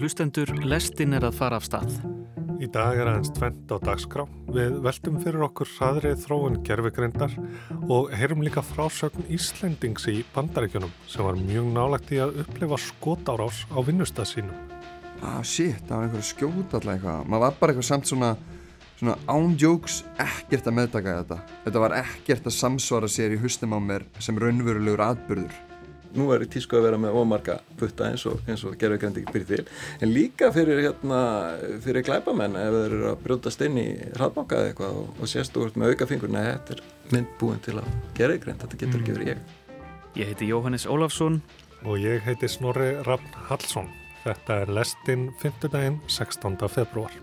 hlustendur, lestin er að fara af stað. Í dag er aðeins tvent á dagskrá. Við veltum fyrir okkur hraðrið þróun gerfegreindar og heyrum líka frásögn Íslendings í bandaríkjunum sem var mjög nálagt í að upplifa skotárás á vinnustað sínum. Ah shit, það var einhver skjót alltaf eitthvað. Maður var bara eitthvað samt svona, svona ándjóks ekkert að meðtaka þetta. Þetta var ekkert að samsvara sér í hustum á mér sem raunverulegur atbyrður nú er tísku að vera með ómarga putta eins og, og gerðugrendi byrjir til en líka fyrir, hérna, fyrir glæbamenn ef þeir eru að brjótast inn í hraðbanka eða eitthvað og, og sést úr með auka fingur neða þetta er mynd búin til að gerðugrend þetta getur ekki verið ég Ég heiti Jóhannes Ólafsson og ég heiti Snorri Rafn Hallsson þetta er lestinn 5. daginn 16. februar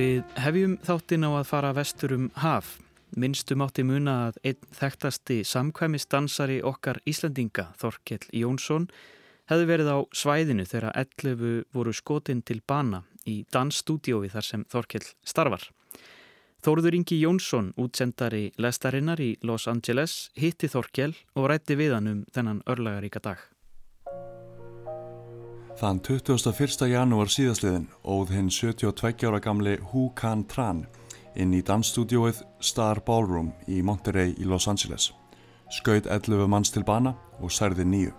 Við hefjum þáttinn á að fara vestur um haf. Minnstum átti muna að einn þekktasti samkvæmistansari okkar Íslandinga, Þorkell Jónsson, hefði verið á svæðinu þegar 11 voru skotin til bana í dansstúdiói þar sem Þorkell starfar. Þóruður Ingi Jónsson, útsendari lestarinnar í Los Angeles, hitti Þorkell og rætti við hann um þennan örlagaríka dag. Þann 21. janúar síðastliðin óð hinn 72 ára gamli Hu Can Tran inn í dansstúdióið Star Ballroom í Monterey í Los Angeles. Skaut 11 manns til bana og særði nýju.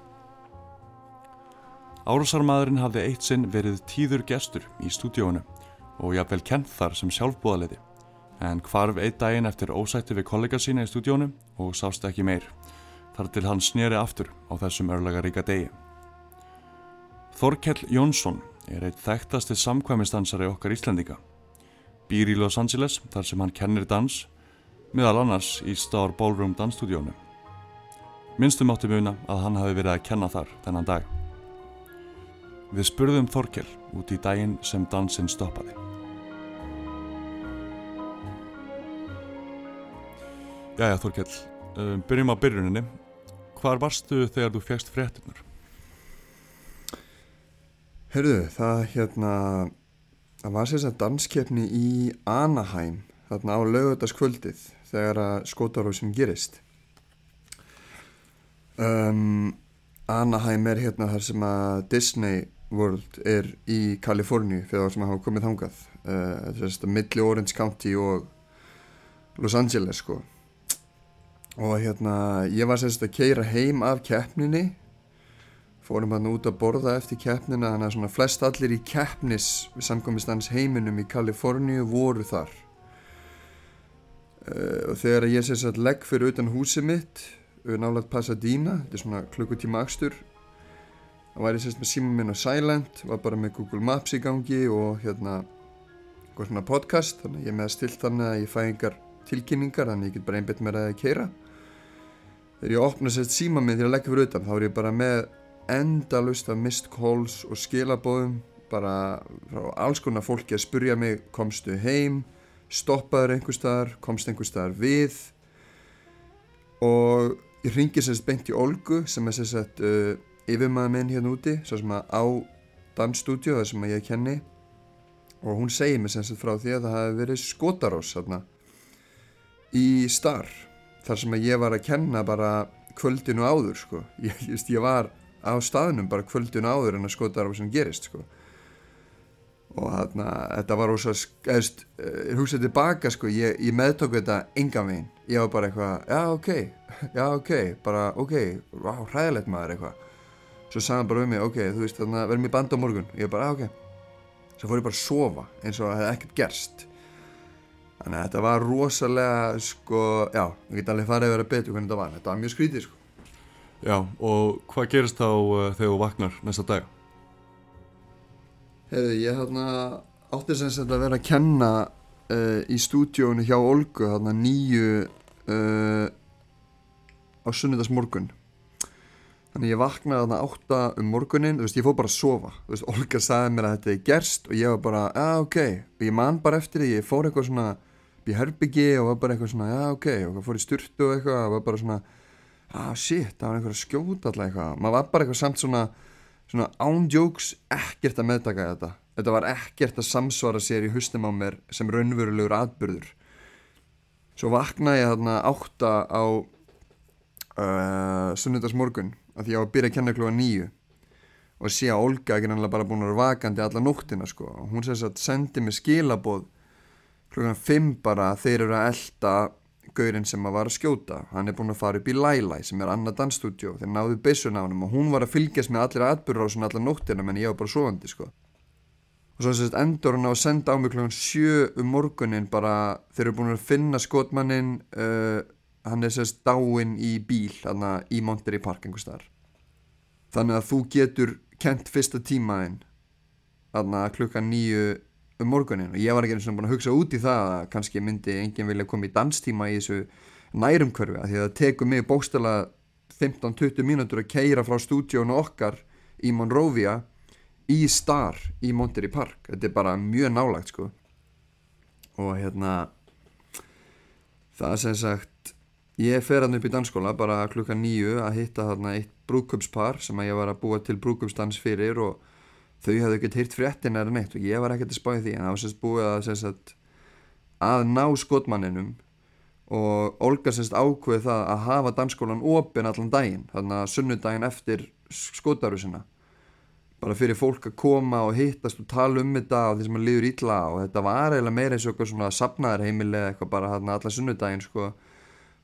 Árásarmadurinn hafði eitt sinn verið tíður gestur í stúdióinu og jafnvel kent þar sem sjálfbúðaliði en hvarf eitt daginn eftir ósætti við kollega sína í stúdiónu og sást ekki meir þar til hann snýri aftur á þessum örlega ríka degi. Þorkell Jónsson er eitt þekktasti samkvæmistansari okkar Íslandinga. Býr í Los Angeles þar sem hann kennir dans, meðal annars í Star Ballroom dansstúdíónu. Minnstum átti muna að hann hafi verið að kenna þar þennan dag. Við spurðum Þorkell út í daginn sem dansinn stoppaði. Jæja Þorkell, um, byrjum á byrjuninni. Hvar varstu þegar þú fegst fréttunar? Hörðu, það hérna, það var sérstaklega danskeppni í Anaheim, þarna á lögutaskvöldið þegar að skótarósum gerist. Um, Anaheim er hérna þar sem að Disney World er í Kaliforníu fyrir það sem hafa komið þangað. Uh, er svona milli Orange County og Los Angeles sko. Og hérna, ég var sérstaklega að keira heim af keppninni fórum hann út að borða eftir keppnina þannig að svona flest allir í keppnis við samkomistans heiminum í Kaliforníu voru þar. Uh, og þegar ég sé að legg fyrir utan húsi mitt nálega Pasadena, þetta er svona klukkutíma þá var ég sérst með síma minn á Silent var bara með Google Maps í gangi og hérna eitthvað svona podcast þannig að ég með stilt þannig að ég fæ engar tilkynningar þannig að ég get bara einbit með að keira þegar ég opna sérst síma minn til að leggja fyrir utan þá er ég bara með endalust af mist calls og skilabóðum bara frá alls konar fólki að spurja mig komstu heim, stoppaður einhver staðar, komst einhver staðar við? Og ég ringi sérst beint í Olgu sem er sérst uh, yfirmaður minn hérna úti svo sem að á dansstúdíu þar sem að ég kenni. Og hún segir mér sérst frá því að það hafi verið skotarós þarna í Star þar sem að ég var að kenna bara kvöldinu áður sko. Ég, ég, ég var á staðnum bara kvöldun áður en að skota það sem gerist sko. og þarna þetta var ósað uh, húsið tilbaka sko ég, ég meðtók þetta enga veginn. Ég var bara eitthvað, já ok já ok, bara ok, hræðilegt maður eitthvað. Svo sagði hann bara um mig, ok, þú veist þarna verðum ég band á morgun. Ég bara, ok. Svo fór ég bara að sofa eins og það hefði ekkert gerst. Þannig að þetta var rosalega sko, já, ég get alveg farið að vera betur hvernig þetta var, þetta var mjög skrítið sko Já, og hvað gerist þá uh, þegar þú vaknar næsta dag? Hefði, ég hérna átti sem sagt að vera að kenna uh, í stúdíónu hjá Olgu hérna nýju uh, á sunnudagsmorgun. Þannig ég vaknaði þarna átta um morgunin þú veist, ég fóð bara að sofa. Þú veist, Olga sagði mér að þetta er gerst og ég var bara, já, ok. Og ég man bara eftir því, ég fór eitthvað svona í herbyggi og var bara eitthvað svona, já, ok. Og fór í styrtu og eitthvað og var bara svona ah shit, það var einhver að skjóta alltaf eitthvað. Maður var bara eitthvað samt svona svona ándjóks ekkert að meðtaka þetta. Þetta var ekkert að samsvara sér í hustum á mér sem raunverulegur atbyrður svo vaknaði ég þarna átta á uh, sunnundagsmorgun að því ég á að byrja að kenna klúa nýju og sé að Olga ekki náttúrulega bara búin að vera vakandi alla nóttina sko. Hún sem sagt sendi mig skilaboð klukkan 5 bara þeir eru að elda gaurinn sem að var að skjóta. Hann er búin að fara upp í Lælæ sem er annað dansstúdjó þeir náðu byssun á hann og hún var að fylgjast með allir aðbyrra á svona alla nóttina menn ég var bara sovandi sko. Og svo sérst endur hann á að senda á mig klukkan 7 um morgunin bara þeir eru búin að finna skotmannin uh, hann er sérst dáinn í bíl hana, í Monterey Park einhvers þar þannig að þú getur kent fyrsta tímaðinn hana, klukkan 9 um morgunin og ég var ekki eins og búin að hugsa út í það að kannski myndi enginn vilja koma í danstíma í þessu nærumkörfi að því að það tekur mig bóstala 15-20 mínútur að keira frá stúdíónu okkar í Monrovia í Star í Monterey Park. Þetta er bara mjög nálagt sko. Og hérna það sem sagt ég fer hann upp í dansskóla bara klukka nýju að hitta þarna eitt brúkumspar sem að ég var að búa til brúkumsdans fyrir og þau hafðu ekkert hýrt fréttin eða neitt og ég var ekkert að spáði því en það var sérst búið að, sérst, að ná skotmanninum og Olga sérst ákveði það að hafa dansskólan opinn allan daginn þannig að sunnudaginn eftir skotarusina bara fyrir fólk að koma og hittast og tala um þetta og því sem að liður ítla og þetta var eiginlega meira eins og eitthvað svona sapnaðarheimili eða eitthvað bara hérna allan sunnudaginn sko.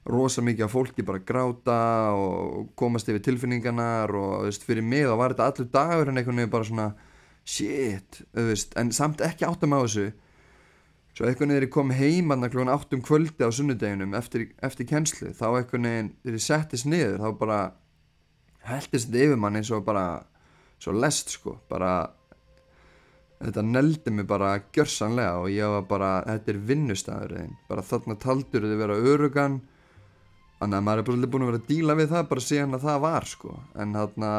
Rosa mikið af fólki bara gráta og komast yfir tilfinningarnar og þú veist fyrir mig þá var þetta allur dagur en einhvern veginn bara svona shit, veist, en samt ekki áttum á þessu. Svo veginn er ég kom heim aðna klokkan áttum kvöldi á sunnudeginum eftir, eftir kennslu þá einhvern veginn þegar ég settist niður þá bara heldist þetta yfir mann eins og bara svo lest sko. Bara þetta neldi mig bara gjörsanlega og ég var bara þetta er vinnustæður bara þarna taldur þið vera örugan þannig að maður er bara búin að vera að díla við það bara síðan að það var sko. En þarna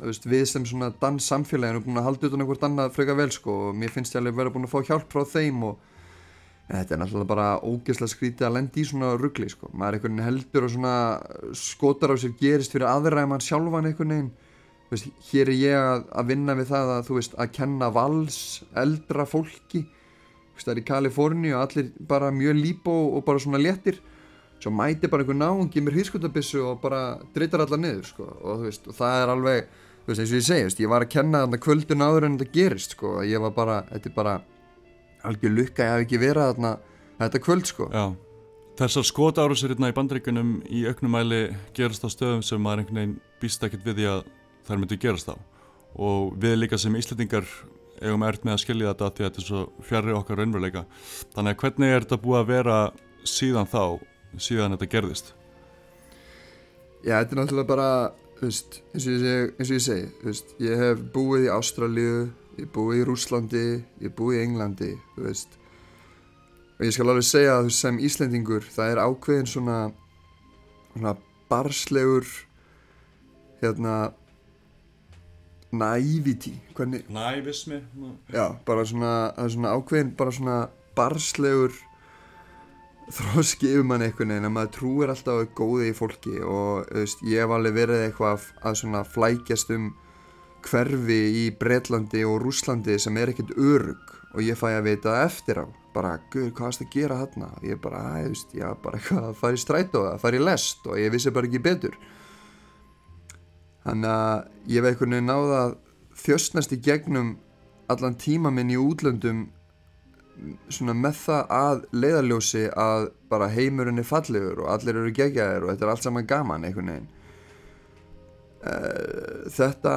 veist, við sem svona danssamfélagin erum búin að halda utan einhvert annað freka vel sko og mér finnst ég alveg að vera búin að fá hjálp frá þeim og en þetta er náttúrulega bara ógeðslega skrítið að lendi í svona ruggli sko. Maður er einhvern veginn heldur og svona skotar á sér gerist fyrir aðra en mann sjálfan einhvern veginn. Veist, hér er ég að, að vinna við það að þú veist að kenna vals eldra fólki. Veist, það er í Kaliforni og allir bara mjög lípo og bara svona léttir. Svo mæti bara einhver náðungi með hrískutabissu og bara dreytar alla niður sko. Og veist og það er alveg þú veist eins og ég segist, ég var að kenna þarna kvöldun áður en þetta gerist sko ég var bara, þetta er bara algjör lukka ég hafi ekki verið þarna þetta kvöld sko. Já, þessar skotárusirinn í bandreikunum í auknumæli gerast á stöðum sem maður einhvern veginn býst ekkert við því að þær myndu gerast á. Og við líka sem íslendingar eigum ert með að skilja þetta því að þetta er svo fjarrri okkar raunveruleika. Þannig að hvernig er þetta búið að vera síðan þá, síðan þetta gerðist? Já, þetta er náttúrulega bara veist, eins, og ég, eins og ég segi veist, ég hef búið í Ástralju ég hef búið í Rúslandi ég hef búið í Englandi veist, og ég skal alveg segja að sem Íslendingur það er ákveðin svona, svona barslegur hérna naivity hvernig Nævismi. Já, bara svona, svona ákveðin bara svona barslegur þróski yfir mann einhvern veginn að maður trúir alltaf góði í fólki og veist, ég hef alveg verið eitthvað að svona flækjast um hverfi í Breitlandi og Rúslandi sem er ekkert örug og ég fæ að vita eftir á. Bara, guður, hvað er þetta að gera þarna? Ég bara, að, veist, já, bara eitthvað að fara í stræt og að fara í lest og ég vissi bara ekki betur. Þannig að ég hef einhvern veginn náða að þjöstnast í gegnum allan tíma minn í útlöndum svona með það að leiðarljósi að bara heimurinn er fallegur og allir eru gegjaðir og þetta er allt saman gaman einhvern veginn. Uh, þetta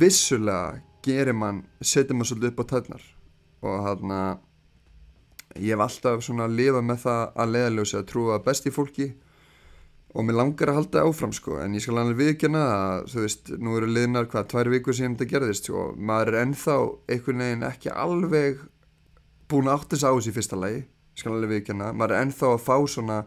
vissulega gerir mann, setur mann svolítið upp á tætnar og hann að ég hef alltaf svona að lifa með það að leiðarljósi að trúa best í fólki og mér langar að halda áfram sko en ég skal alveg viðkjöna að þú veist, nú eru liðnar hvað, tvær vikur sem þetta gerðist sko, maður er ennþá einhvern veginn ekki alveg búin að átta þess á þessu í fyrsta lagi skal alveg viðkjanna, maður er ennþá að fá svona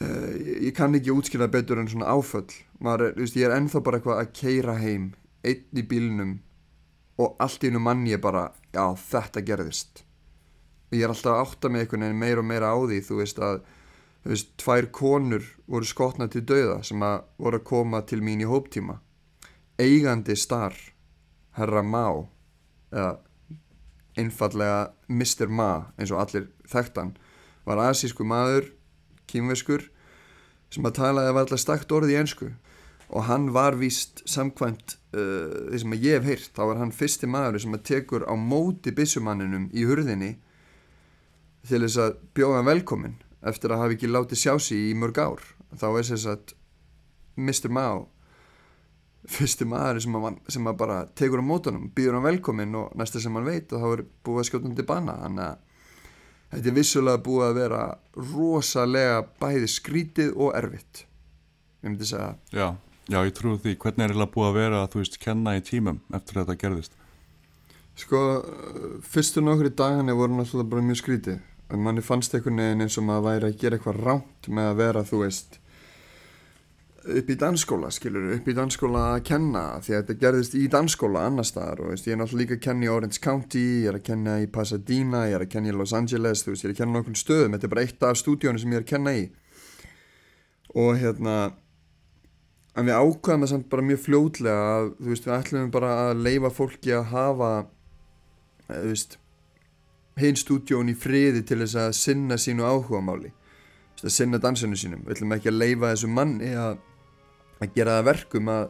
uh, ég kann ekki útskýra betur en svona áföll. Maður er, þú veist, ég er ennþá bara eitthvað að keira heim einn í bílnum og allt í einu mann ég bara já, þetta gerðist. Ég er alltaf að átta með einhvern veginn meira og meira á því þú veist að, þú veist, tvær konur voru skotnað til dauða sem að voru að koma til mín í hóptíma. Eigandi starf herra Má eða einfallega Mr. Ma eins og allir þekktan var asísku maður, kýmveskur sem að talaði að var alltaf stakt orði í ennsku og hann var víst samkvæmt uh, því sem að ég hef heyrt, þá var hann fyrsti maður sem að tekur á móti bissumanninum í hurðinni til þess að bjóða hann velkomin eftir að hafa ekki látið sjá sig í mörg ár þá er þess að Mr. Mao fyrsti maður sem að, sem að bara tekur á mótunum, býður hann velkomin og næsta sem hann veit og þá er búið að skjóta hann til bana. Þannig að þetta er vissulega búið að vera rosalega bæði skrítið og erfitt. Ég myndi segja Já, já ég trú því, hvernig er það búið að vera að þú veist kenna í tímum eftir að þetta gerðist? Sko, fyrstu nokkru dagana voru náttúrulega bara mjög skrítið. Manni fannst einhvern veginn eins og maður væri að gera eitthvað ránt með að vera, þú veist upp í dansskóla, skilur upp í dansskóla að kenna því að þetta gerðist í dansskóla annar staðar og veist, ég er náttúrulega líka að kenna í Orange County ég er að kenna í Pasadena, ég er að kenna í Los Angeles veist, ég er að kenna nokkur stöðum þetta er bara eitt af stúdíónu sem ég er að kenna í. Og hérna en við ákvæðum það samt bara mjög fljótlega að veist, við ætlum bara að leifa fólki að hafa veist hinn stúdjón í friði til þess að sinna sínu áhugamáli að sinna dansinu sínum. Við ætlum ekki að leifa þessu manni að, að gera það verkum að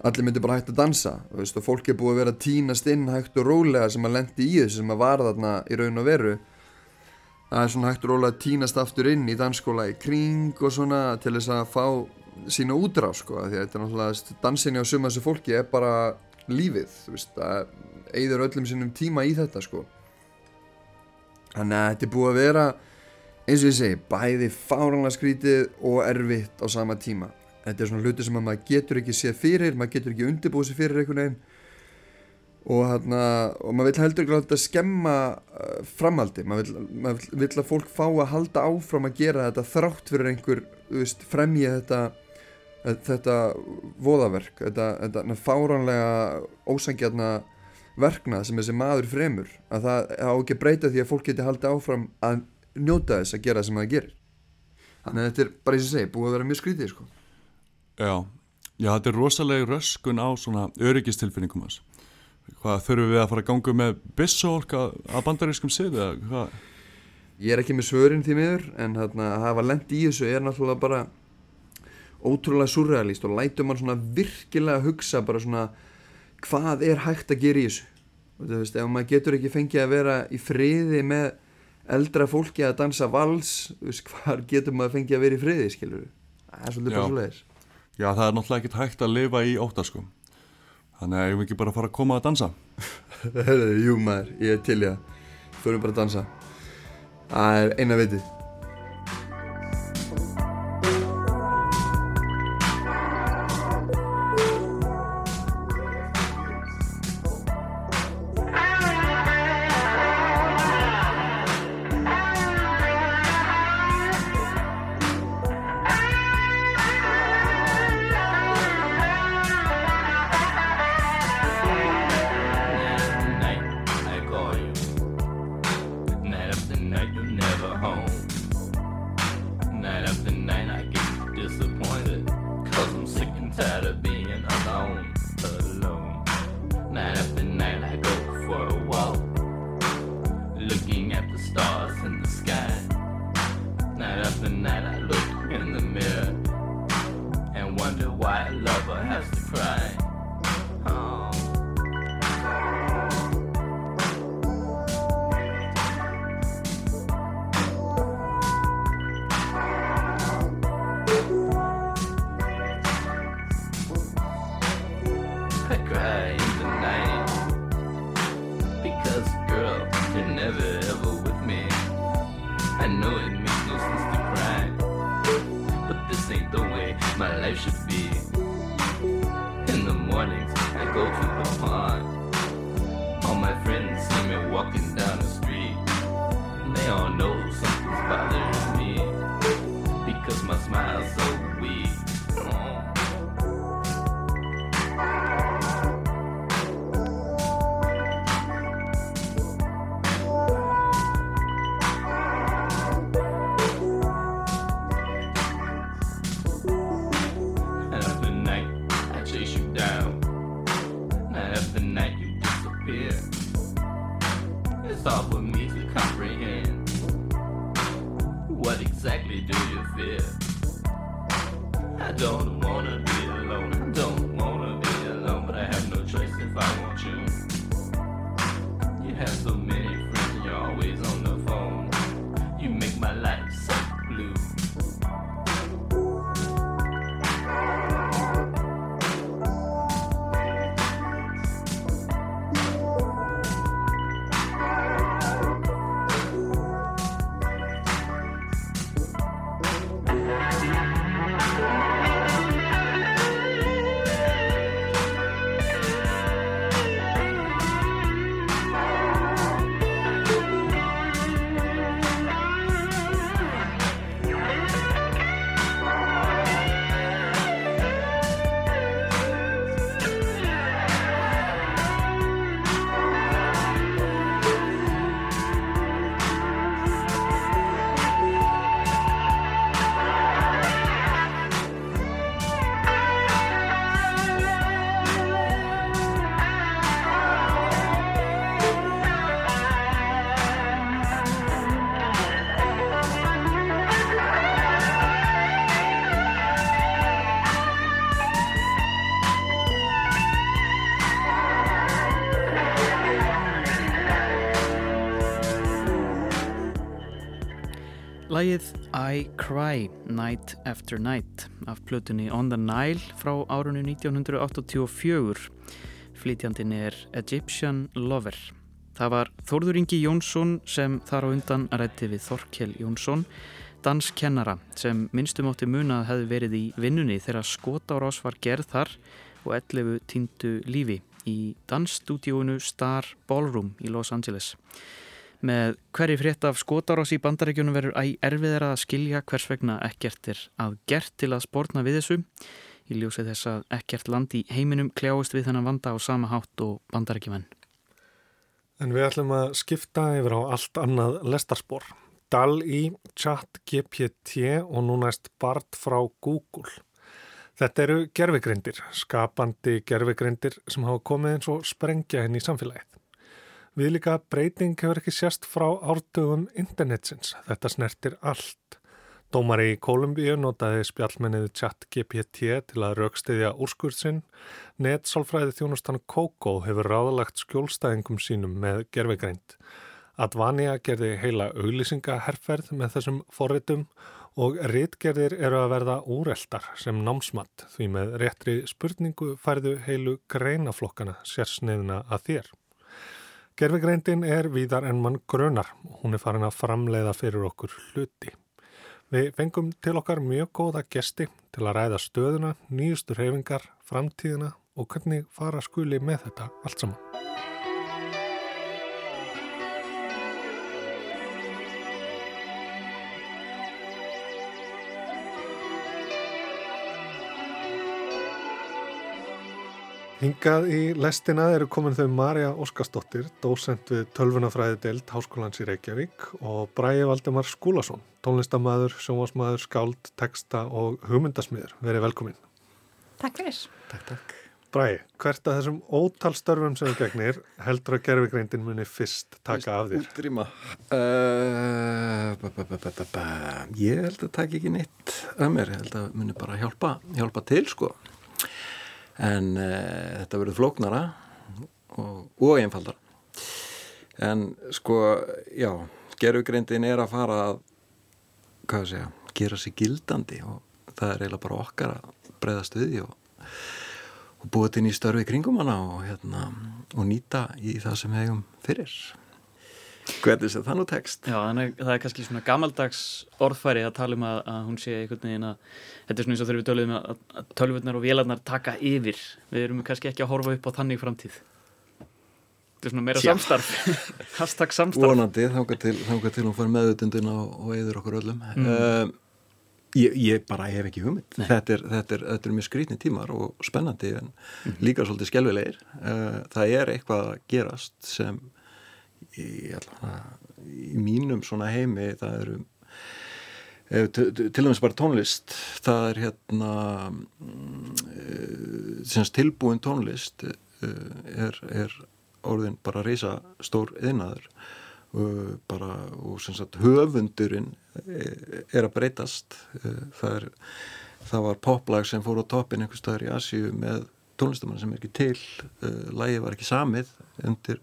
allir myndi bara hægt að dansa veist, og fólk er búið að vera tínast inn hægt og rólega sem að lendi í þessu sem að var þarna í raun og veru. Það er svona hægt og rólega að tínast aftur inn í dansskóla í kring og svona til þess að fá sína útrá sko því að þetta er náttúrulega dansinni á suma þessu fólki er bara lífið veist það eigður öllum sínum tíma í þetta sko. Þannig að þetta er búið að vera eins og ég segi, bæði fáranlega skrítið og erfitt á sama tíma þetta er svona hluti sem maður getur ekki séð fyrir, maður getur ekki undirbúið sér fyrir einhvern veginn. Og, hana, og maður vil heldur ekki að skemma uh, framhaldi maður vil, maður vil að fólk fá að halda áfram að gera þetta þrátt fyrir einhver veist, fremja þetta þetta voðaverk þetta, þetta fáranlega ósangjarna verknað sem þessi maður fremur. Að það á ekki breyta því að fólk geti haldið áfram að njóta þess að gera það sem það gerir. Þannig að þetta er bara eins og segi búið að vera mjög skrítið sko. Já, já þetta er rosalega röskun á svona öryggistilfinningum hans. Hvað þurfum við að fara að ganga með bissólk að bandarískum siðu eða hvað? Ég er ekki með svörin því miður en þarna, að hafa lend í þessu er náttúrulega bara ótrúlega surrealist og lætur mann svona virkilega að hugsa bara svona hvað er hægt að gera í þessu? Þú veist, ef maður getur ekki fengið að vera í friði með eldra fólki að dansa vals veist, hvað getur maður fengið að vera í friði skilur það er svolítið bara svolítið Já, það er náttúrulega ekkert hægt að lifa í óttaskum þannig að ég vil ekki bara fara að koma að dansa? Jú maður, ég er til ég að fyrir bara að dansa. Það er eina vitið Lægið I Cry Night After Night af plötunni On the Nile frá árunni 1984 flytjandin er Egyptian Lover. Það var Þórður Ingi Jónsson sem þar á undan rætti við Þorkel Jónsson danskennara sem minnstum átti munað hefði verið í vinnunni þegar skotárás var gerð þar og 11 týndu lífi í dansstúdíónu Star Ballroom í Los Angeles Með hverju frétt af skotárás í bandarækjunum verður æg erfiðar að skilja hvers vegna ekkert er að gert til að spórna við þessu. Í ljósi þess að ekkert land í heiminum kljáist við þennan vanda á sama hátt og bandarækjumenn. En við ætlum að skipta yfir á allt annað lestarspor. Dal í chat GPT og nú næst Bart frá Google. Þetta eru gerfigrindir, skapandi gerfigrindir sem hafa komið eins og sprengja henni í samfélagið. Viðlika breyting hefur ekki sérst frá árdögum internetsins. Þetta snertir allt. Dómari í Kolumbíu notaði spjallmennið chat GPT til að raukstiðja úrskurðsinn. Netsálfræði þjónustan Koko hefur ráðlagt skjólstæðingum sínum með gerfegreind. Advania gerði heila auglýsingaherferð með þessum forritum og rítgerðir eru að verða úreldar sem námsmatt því með réttri spurningu færðu heilu greinaflokkana sérsniðna að þér. Gerfigreindin er víðar en mann grönar hún er farin að framleiða fyrir okkur hluti. Við fengum til okkar mjög góða gesti til að ræða stöðuna, nýjustu reyfingar, framtíðina og hvernig fara skuli með þetta allt saman. Hingað í lestina eru komin þau Marja Óskarsdóttir, dósent við tölvunafræði deild Háskólans í Reykjavík og Bræði Valdemar Skúlason, tónlistamæður, sjónvásmæður, skáld, texta og hugmyndasmiður. Verið velkomin. Takk fyrir. Takk, takk. Bræði, hvert að þessum ótalstörfum sem þú gegnir heldur að gerfigreindin muni fyrst taka af þér? Útrýma. Ba, ba, ba. Ég held að taka ekki neitt að mér. Ég held að muni bara hjálpa, hjálpa til, sko en uh, þetta verður flóknara og, og einfaldara. En sko já, gerfugreindin er að fara að hvað að segja, gera sig gildandi og það er eiginlega bara okkar að breyðast við og, og búið til nýja störfi kringum hana og, hérna, og nýta í það sem hegum fyrir Hvernig sé það nú text? Já, þannig það er kannski svona gamaldags orðfæri að tala um að, að hún sé einhvern veginn að þetta er svona eins og þegar við töluðum að, að tölvurnar og vélarnar taka yfir við erum kannski ekki að horfa upp á þannig framtíð Þetta er svona meira Tjá. samstarf hashtag samstarf Vonandi, þángar til, til hún fara meðutundin og, og eður okkur öllum mm. uh, ég, ég bara hef ekki hugmynd þetta er, þetta, er, þetta er mjög skrítni tímar og spennandi en mm. líka svolítið skjálfilegir uh, það er eitthvað að gerast sem í, í mínum svona heimi það eru eh, til dæmis bara tónlist það er hérna uh, tilbúin tónlist uh, er, er orðin bara reysa stór einaður bara og sem sagt höfundurinn eh, er að breytast. Það er það var poplag sem fór á toppin einhver staðar í Asíu með tónlistamann sem er ekki til lægi var ekki samið undir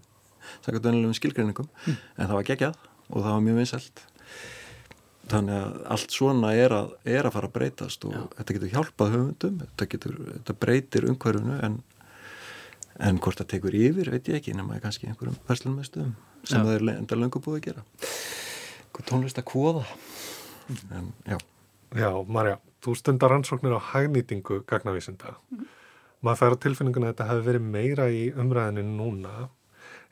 sakað vennilegum skilgreiningum mm. en það var geggjað og það var mjög vinsælt þannig að allt svona er að, er að fara að breytast og Já. þetta getur hjálpað höfundum þetta, getur, þetta breytir umhverfunu en, en hvort það tekur yfir veit ég ekki nema kannski einhverjum stöðum sem Já. það er enda löngu búið að gera tónlist að kóða en já Já, Marja, þú stundar ansóknir á hagnýtingu gagnavísinda. Mm. Maður fær á tilfinninguna að þetta hefði verið meira í umræðinu núna.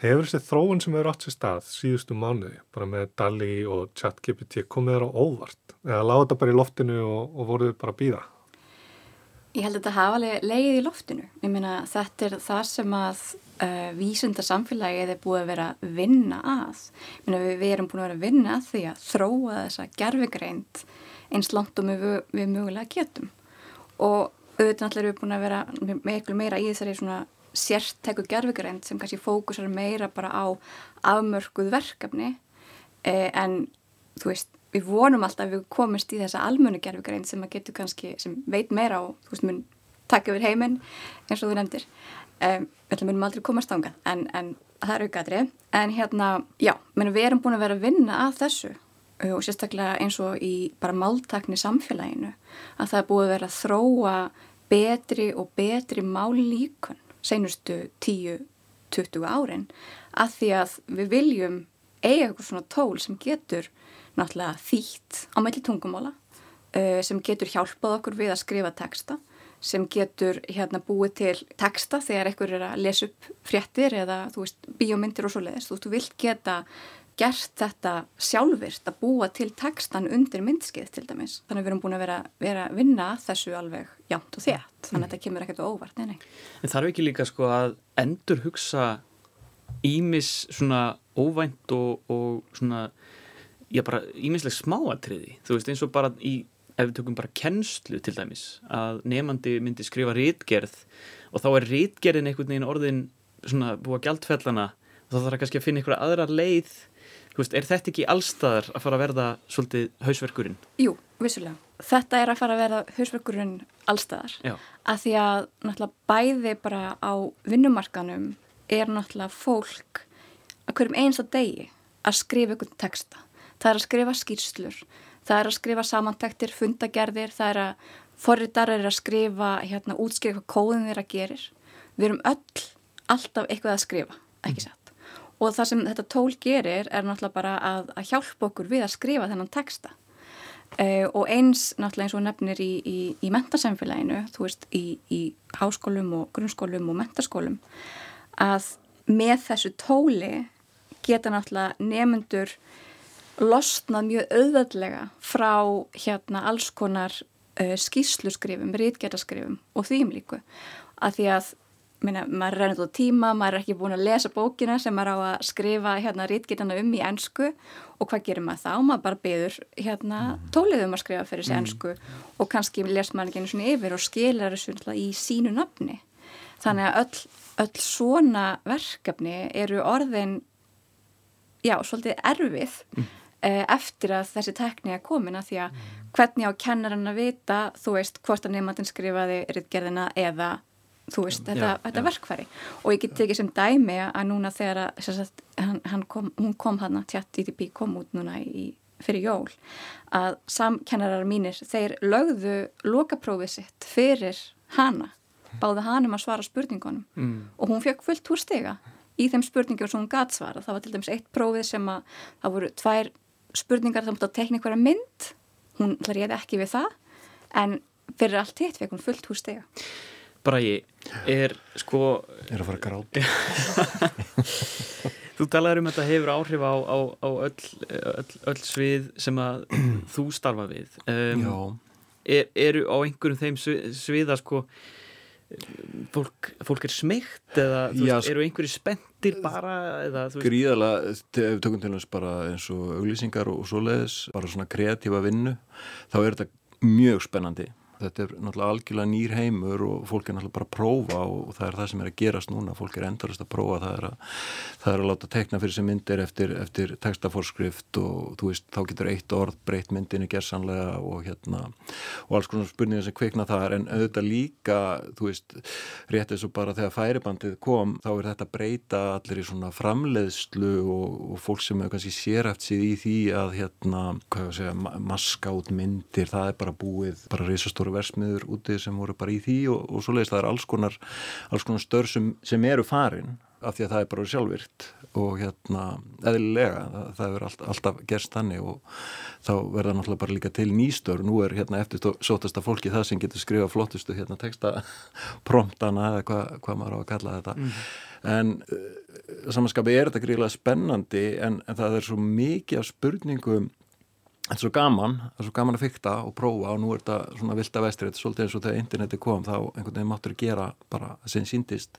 Hefur þessi þróun sem hefur átt sér stað síðustu mánuði, bara með DALI og ChatGPT, komið þér á óvart? Eða láta þetta bara í loftinu og, og voruð bara að býða? Ég held að þetta hafa leið í loftinu. Ég meina þetta er það sem að uh, vísunda samfélagið er búið að vera að vinna að. Ég meina við, við erum búin að vera að vinna að því að þróa þessa gerfigreind eins langt og við, við mögulega getum og auðvitað náttúrulega erum við búin að vera með eitthvað meira í þessari svona sértæku gerfugrænt sem kannski fókusar meira bara á afmörkuð verkefni eh, en þú veist, við vonum alltaf að við komumst í þessa almönu gerfugrænt sem að getur kannski, sem veit meira á þú veist, mun takk yfir heiminn eins og þú nefndir. Eh, við munum aldrei komast ánga en, en það er aukaðri en hérna, já, við erum búin að vera að vinna að þessu Eh, og sérstaklega eins og í bara máltakni samfélaginu að það er búið að vera að þróa betri og betri mállíkun senustu 10-20 árin að því að við viljum eiga eitthvað svona tól sem getur náttúrulega þýtt á melli tungumála eh, sem getur hjálpað okkur við að skrifa texta sem getur hérna búið til texta þegar einhver er að lesa upp fréttir eða þú veist bíómyndir og svo leiðist þú vilt geta gert þetta sjálfvirt að búa til tekstan undir myndskið til dæmis. Þannig að við erum búin að vera, vera að vinna þessu alveg jánt og þétt. Þannig að þetta kemur ekkert óvart, nei, nei. En þarf ekki líka sko að endur hugsa ímis svona óvænt og, og svona, já bara ímisleg smáatriði. Þú veist eins og bara í, ef við tökum bara kennslu til dæmis, að nefandi myndi skrifa rítgerð og þá er rítgerðin einhvern veginn orðin svona búa gældfellana þá þarf það kannski að finna einhverja aðra leið Veist, er þetta ekki allstaðar að fara að verða svolítið hausverkurinn? Jú, vissulega. Þetta er að fara að verða hausverkurinn allstaðar. Já. Að því að náttúrulega bæði bara á vinnumarkanum er náttúrulega fólk að hverjum einsta degi að skrifa einhvern texta. Það er að skrifa skýrslur, það er að skrifa samantektir, fundagerðir, það er að forriðar er að skrifa, hérna, útskrifa hvað kóðin þeirra gerir. Við erum öll alltaf eitthvað að skrifa, ekki satt og það sem þetta tól gerir er náttúrulega bara að, að hjálpa okkur við að skrifa þennan texta. Uh, og eins náttúrulega eins og nefnir í, í, í mentasamfélaginu, þú veist í, í háskólum og grunnskólum og mentaskólum að með þessu tóli geta náttúrulega nefnendur losnað mjög auðvöldlega frá hérna alls konar uh, skýsluskrifum, rítgerðaskrifum og þým líku. Að því að minna, maður er reynið á tíma, maður er ekki búin að lesa bókina sem maður á að skrifa hérna rítgitana um í ennsku og hvað gerir maður þá? Maður bara beður hérna mm. tólið um að skrifa fyrir ennsku mm. og kannski les maður ekki einu svona yfir og skilar þessu í sínu nafni. Þannig að öll, öll svona verkefni eru orðin, já, svolítið erfið mm. Eh, eftir að þessi tekník er komin að því að hvernig á kennarann að vita, þú veist, hvort að nefnandin skrifaði rítgerðina eða þú veist, þetta, já, þetta já. verkfæri. Og ég get tekið sem dæmi að núna þegar að, sagt, hann, hann kom, hún kom hann að tjatt ITP kom út núna í, fyrir jól að samkennarar mínir þeir lögðu lokaprófið sitt fyrir hana. Báði hann um að svara spurningunum. Mm. og hún fekk fullt úr stiga í þeim spurningum sem hún gæt svara það var til dæmis eitt prófið sem að það voru tvær spurningar það mútti að tekna einhverja mynd. Hún hlæði ekki við það. En fyrir allt hitt fekk hún fullt úr Bræi, er sko... Er að fara að gráta. þú talaður um að þetta hefur áhrif á, á, á öll, öll, öll svið sem að þú starfa við. Um, Já. Er, eru á einhverjum þeim sviða sko fólk, fólk er smygt eða Já, veist, eru einhverju spendir bara eða, við tökum til þess bara eins og auglýsingar og, og svoleiðis, bara svona kreatífa vinnu þá er þetta mjög spennandi þetta er náttúrulega algjörlega nýr heimur og fólk er náttúrulega bara að prófa og það er það sem er að gerast núna, fólk er endalist að prófa. Það er að, það er að láta tekna fyrir sem myndir eftir, eftir textaforskrift og þú veist, þá getur eitt orð breytt myndinu gerðsanlega og hérna og alls konar spurningar sem kveikna það en auðvitað líka, þú veist rétt eins og bara þegar færibandið kom þá er þetta breyta allir í svona framleiðslu og, og fólk sem hefur kannski séræft síð í því að hérna, hvað ég að segja, maska út myndir, það er bara búið bara reysastóru versmiður úti sem voru bara í því og, og svo leiðist það er alls konar, alls konar störf sem, sem eru farin af því að það er bara sjálfvirt og hérna eðlilega, það, það er alltaf, alltaf gerst þannig og þá verða náttúrulega bara líka til nýstör nú er hérna eftir sótasta fólki það sem getur skrifa flottustu hérna texta promptana eða hvað hva maður á að kalla þetta. Mm. en uh, samanskapi er þetta gríðilega spennandi en, en það er svo mikið af spurningum þetta er svo gaman, það er svo gaman að fykta og prófa og nú er þetta svona vilt að vestri þetta er svolítið eins og þegar interneti kom þá einhvern veginn máttur gera bara sem síndist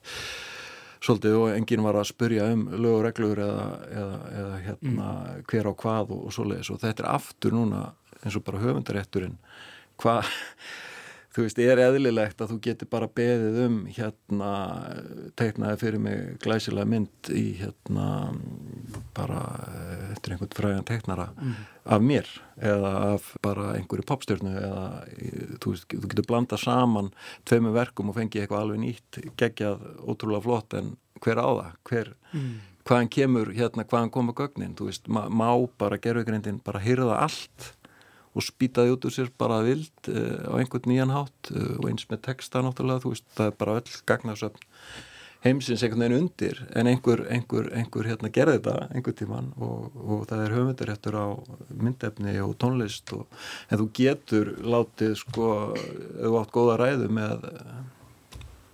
svolítið og enginn var að spurja um lög og reglur eða, eða, eða hérna, mm. hver á hvað og, og svoleiðis og þetta er aftur núna eins og bara höfundarétturinn hvað þú veist, er eðlilegt að þú getur bara beðið um hérna teiknaði fyrir mig glæsilega mynd í hérna bara eh, eftir einhvern fræðan teiknara mm. af mér eða af bara einhverju popstjórnu eða þú veist, þú getur blanda saman tveimu verkum og fengi eitthvað alveg nýtt gegjað ótrúlega flott en hver á það, hver mm. hvaðan kemur hérna, hvaðan koma gögnin, þú veist, má bara gerðugrindin bara hyrða allt og spýtaði út úr sér bara vild uh, á einhvern nýjan hátt uh, og eins með texta náttúrulega, þú veist, það er bara öll gagnarsöfn heimsins einhvern veginn undir en einhver, einhver, einhver hérna gerði þetta einhver tíman og, og það er höfundaréttur á myndefni og tónlist og, en þú getur látið sko, þú átt góða ræðu með uh,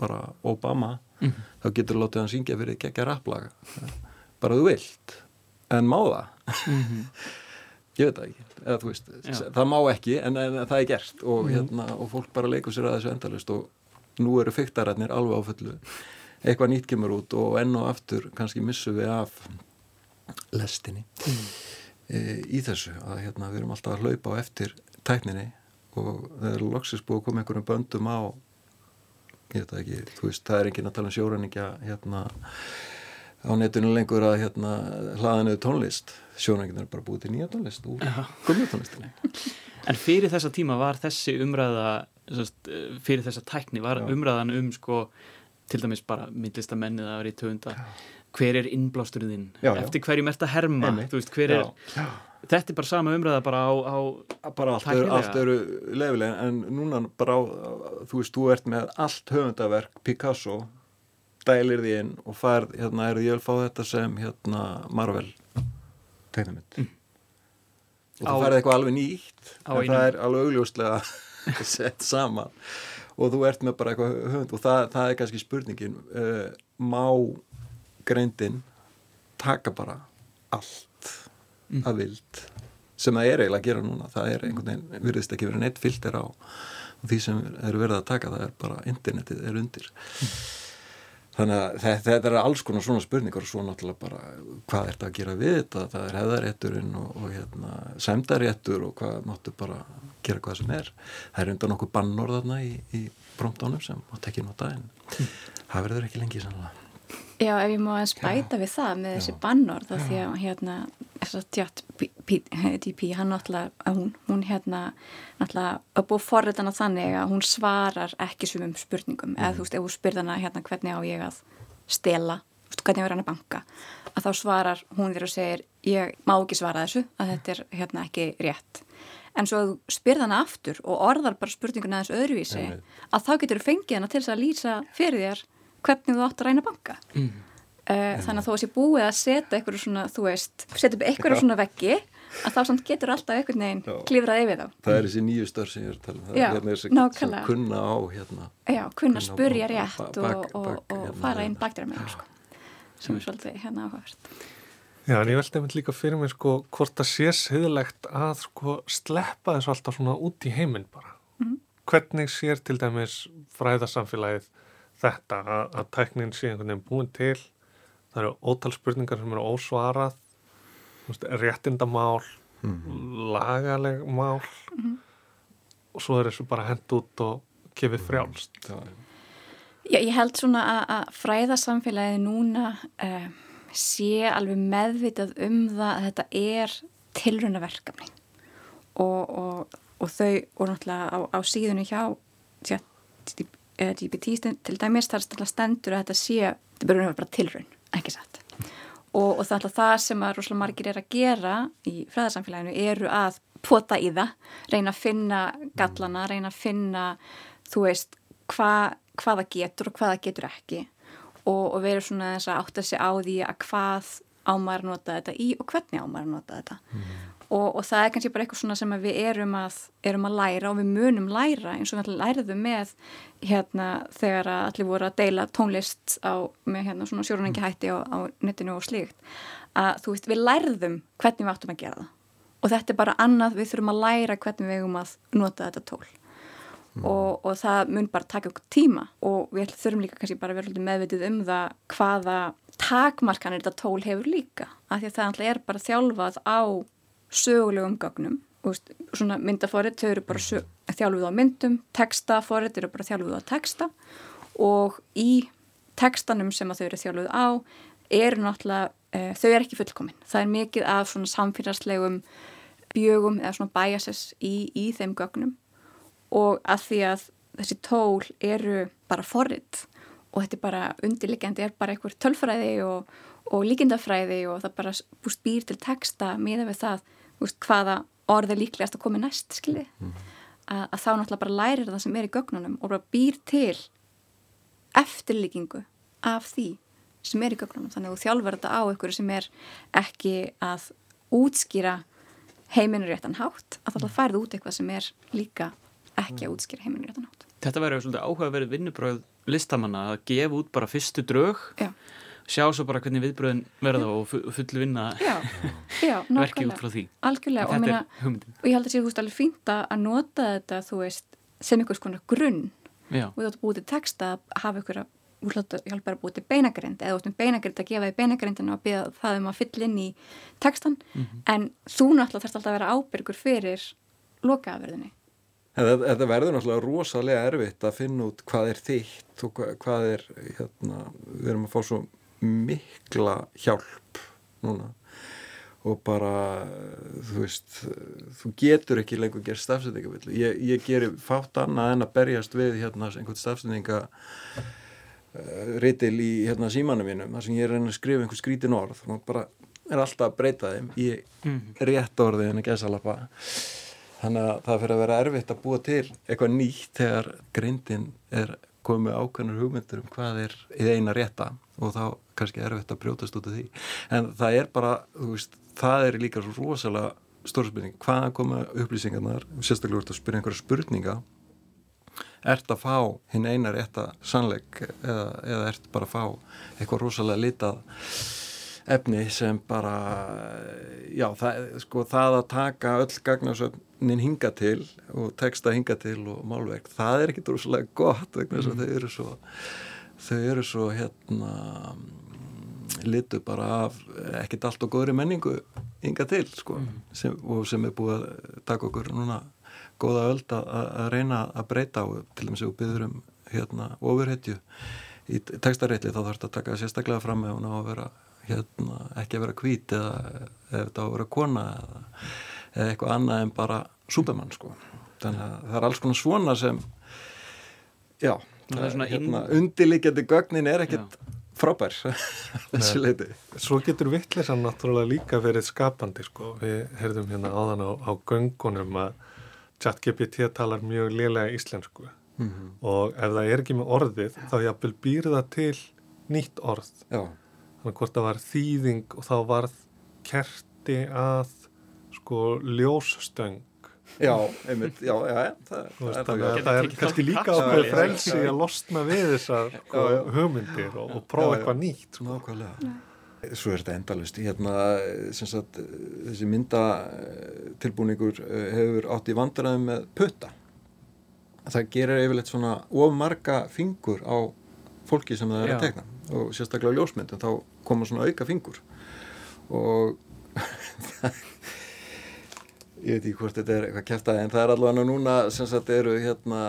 bara Obama, mm þá getur látið hann syngja fyrir gegja rapplag bara þú vilt en má það mm -hmm. ég veit það ekki eða, veist, það má ekki en, en það er gert og, mm. hérna, og fólk bara leikur sér að þessu endalust og nú eru fyrktararnir alveg á fullu eitthvað nýtt kemur út og enn og aftur kannski missum við af lestinni mm. e, í þessu að hérna, við erum alltaf að hlaupa á eftir tækninni og það er loksist búið að koma einhverjum böndum á ég veit ekki, þú veist, það er enginn að tala um sjóræningja hérna á netunum lengur að hérna hlaðanuðu tónlist. Sjónængin er bara búið til nýja tónlist úr gummi tónlistinni. En fyrir þessa tíma var þessi umræða fyrir þessa tækni var Já. umræðan um sko til dæmis bara myndlistamennið að vera í töfunda hver er innblásturinn eftir hverjum ert að herma? Veist, er, þetta er bara sama umræða bara á, á bara allt eru, lefilega en núna bara á, þú veist, þú ert með allt höfundaverk Picasso dælir því inn og færð, hérna, er ég vil fá þetta sem hérna Marvel tegnamitt mm. og þú færði eitthvað alveg nýtt en einum. það er alveg augljóslega sett sama og þú ert með bara eitthvað höfund og það, það er kannski spurningin uh, má greindin taka bara allt mm. að vild sem það er eiginlega að gera núna það er einhvern veginn, virðist ekki verið neitt filter á því sem eru verið að taka það er bara internetið er undir mm þannig að þetta, er alls konar svona spurningar og svo náttúrulega bara hvað er þetta að gera við þetta? Það er hefðarétturinn og, og hérna, semdaréttur og hvað máttu bara gera hvað sem er. Það er undan okkur bannorðarna í, í promptónum sem mátt ekki nota en það verður ekki lengi sannlega Já, ef ég má að spæta við það með já. þessi bannorð þá því að hérna tjátt DP, hann náttúrulega hún, hún hérna náttúrulega að búið forriðana þannig að hún svarar ekki svumum spurningum, mm. eða þú veist, ef þú spyrðana hérna hvernig á ég að stela hvernig á ég að banka, að þá svarar hún þér og segir, ég má ekki svara þessu, að þetta er hérna ekki rétt en svo að þú spyrðana aftur og orðar bara spurninguna aðeins öðruvísi, mm. að þá getur þú fengið hana til þess að lýsa fyrir þér hvernig þú átt að ræna banka mm. uh, þannig að þó að sé búið að setja eitthvað svona, þú veist, setja upp eitthvað svona veggi að þá samt getur alltaf einhvern veginn klifrað yfir þá. Það er þessi nýju störf sem ég er að tala um, það er þessi sem kunna á hérna. Já, kunna að spurja rétt og, bak, og, og hérna, fara inn baktir að mig, sko, sem er svolítið hérna áhugast. Já, en ég veldi einmitt líka fyrir mig, sko, hvort það sé sviðilegt að, sko, sleppa þessu alltaf svona út í heiminn bara. Mm -hmm. Hvernig sér til dæmis fræðarsamfélagið þetta að, að tæknin sé einhvern veginn búin til það eru ótal spurningar sem eru ósvarað réttindamál mm -hmm. lagaleg mál mm -hmm. og svo er þessu bara hend út og kefið frjálst. Já, ég held svona að, að fræðarsamfélagi núna uh, sé alveg meðvitað um það að þetta er tilrunaverkefni og, og, og þau og náttúrulega á, á síðunni hjá GPT til dæmis þar stendur að þetta sé, þetta byrjum bara tilrun, ekki satt. Og, og það það sem að rosalega margir er að gera í fræðarsamfélaginu eru að pota í það, reyna að finna gallana, reyna að finna þú veist, hva, hvaða getur og hvaða getur ekki. Og, og verður svona þess að átta sig á því að hvað ámar nota þetta í og hvernig ámar nota þetta. Mm. Og, og það er kannski bara eitthvað svona sem við erum að, erum að læra og við munum læra eins og við læriðum með hérna þegar allir voru að deila tónlist á, með hérna svona sjórunengi hætti á, á netinu og slíkt. Að þú veist við lærðum hvernig við áttum að gera það. Og þetta er bara annað við þurfum að læra hvernig við eigum að nota þetta tól. Mm. og, og það mun bara taka okkur tíma. Og við þurfum líka kannski bara að vera meðvitið um það hvaða takmarkanir þetta tól hefur líka. Af því að það er bara þjálfað á sögulegum gögnum. Úst, svona myndaforrið, þau eru bara þjálfuð á myndum, textaforrið eru bara þjálfuð á texta. Og í textanum sem þau eru þjálfuð á eru náttúrulega, uh, þau eru ekki fullkomin. Það er mikið af svona samfélagslegum bjögum eða svona biases í, í þeim gögnum. Og að því að þessi tól eru bara forrið og þetta er bara undirliggjandi, er bara einhver tölfræði og, og líkindafræði og það bara búst býr til texta miða við það, úst, hvaða orðið líklegast að koma næst skilji mm. að, að þá náttúrulega bara lærir það sem er í gögnunum og bara býr til eftirlíkingu af því sem er í gögnunum. Þannig að þú þjálfur þetta á ykkur sem er ekki að útskýra heiminu réttan hátt að það færðu út eitthvað sem er líka ekki að útskýra heiminu réttan hátt. Þetta verður svolítið áhugaverið vinnubröð listamanna að gefa út bara fyrstu draug Já sjá svo bara hvernig viðbröðin verða og full vinna verkið út frá því. Algjörlega og, meina, og ég held að sé þú veist alveg fínt að nota þetta þú veist sem einhvers konar grunn. Já. og þú ætti búið til text að hafa ykkur að hjálpa að búið til beinagrind. Eða þú ætti um beinagrind að gefa því beinagrindinu og beða það um að fylla inn í textan mm -hmm. en þú náttúrulega þarfst alltaf að vera ábyrgur fyrir lokaafverðinni Þetta verður náttúrulega rosalega erfitt að finna út hvað er þitt og hvað er hérna, við erum að fá svo mikla hjálp núna. Og bara, þú veist þú getur ekki lengur að gera stafsendingavillu ég, ég gerir fátt annað en að berjast við hérna einhvern stafsendinga uh, ritil í hérna símanum mínum, þar sem ég er að skrifa einhver skrítin orð. Og bara er alltaf að breyta þeim í mm. rétt orði en ekki að salapa þannig að það fyrir að vera erfitt að búa til eitthvað nýtt þegar greindin er komið ákveðnur hugmyndur um hvað er í eina rétta og þá kannski erfitt að brjótast út af því. En það er bara, þú veist, það er líka svo rosalega stór spurning. Hvaðan koma upplýsingarnar, sérstaklega verður að spyrja einhverja spurninga. Ert að fá hinn eina rétta sannleik eða, eða ert bara að fá eitthvað rosalega litað efni sem bara já, það, sko, það að taka öll gagnarsöfnin hinga til og texta hinga til og málverk það er ekki droslega gott vegna þess mm. að þau eru svo þau eru svo hérna litu bara af ekkert allt og góðri menningu hinga til sko mm. sem, og sem er búið að taka okkur núna góða öll að, reyna að breyta á til dæmis að við byggðum um hérna ofurhetju í textarétli þá þarf þetta að taka sérstaklega fram með hún á að vera hérna, ekki að vera kvít eða ef þetta á að vera kona eða, eða eitthvað annað en bara súbemann sko. þannig að það er alls konar svona sem já, hérna, undirlikjandi gögnin er já. frábær þessi leiti. Svo getur vittlesan náttúrulega líka verið skapandi sko. við heyrðum hérna áðan á, á göngunum að ChatGPT talar mjög liðlega íslensku mm -hmm. og ef það er ekki með orðið þá jafnvel býr það til nýtt orð já þannig hvort það var þýðing og þá varð kerti að sko ljósstöng Já, einmitt, já, já, það, það, það, það, það er kannski líka ákveð frelsi að losna við þessar sko, hugmyndir og, og prófa eitthvað nýtt sko. Nákvæmlega. Svo er þetta endalust hérna, sagt, þessi myndatilbúningur eh, hefur átt í vandræðum með putta. Það gerir yfirleitt svona of marga fingur á fólki sem það er að tegna og sérstaklega ljósmyndum þá koma svona auka fingur og ég veit ekki hvort þetta er eitthvað kæftæði en það er allavega núna sem sagt eru hérna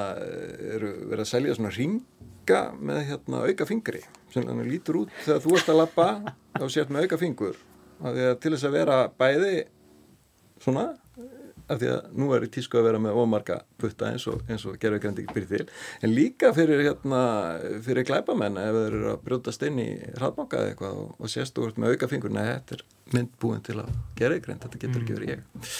eru verið að selja svona ringa með hérna auka fingri sem þannig lítur út þegar þú ert að lappa þá sért með auka fingur. Til þess að vera bæði svona af því að nú er í tísku að vera með ómarga putta eins og, og gerðugrendi byrjið til, en líka fyrir hérna, fyrir glæbamenn ef þeir eru að brjótast inn í hraðbanka eða eitthvað og, og sérstu úr með auka fingur, nei, þetta er mynd búin til að gerðugrend, þetta getur ekki verið ég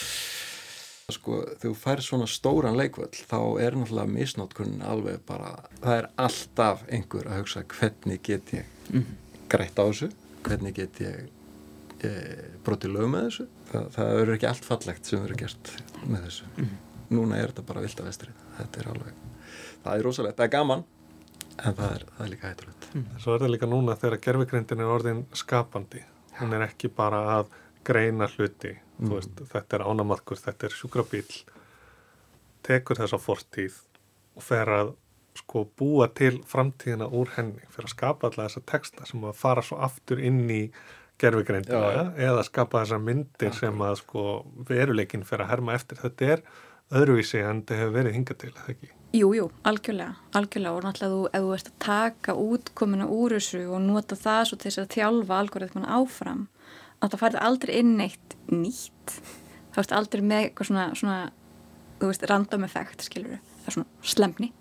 sko, þegar þú fær svona stóran leikvöld, þá er náttúrulega misnótkunn alveg bara, það er alltaf einhver að hugsa hvernig get ég mm. greitt á þessu, hvernig get ég e, brotið lög með þessu. Það, það verður ekki allt fallegt sem verður gert með þessu. Mm -hmm. núna er þetta bara vilt af vestrið þetta er alveg, það er rosalegt, það er gaman en það er, það er líka hætturlegt mm. Svo er það líka núna þegar gerfigrindin er orðin skapandi. Hún er ekki bara að greina hluti mm. veist, þetta er ánamarkur, þetta er sjúkrabíl tekur þessa fortíð og fer að sko búa til framtíðina úr henni fyrir að skapa alltaf þessa texta sem að fara svo aftur inn í gerfugreindina eða skapa þessar myndir ja. sem að sko veruleikin fyrir að herma eftir þetta er öðruvísi en þetta hefur verið hinga til, eða ekki? Jújú, jú, algjörlega, algjörlega og náttúrulega þú, ef þú ert að taka útkominu úr þessu og nota það svo til þess að þjálfa algoritman áfram að það færði aldrei inn eitt nýtt. Þá ert aldrei með eitthvað svona, svona þú veist, random effekt, skilur það er svona slemni.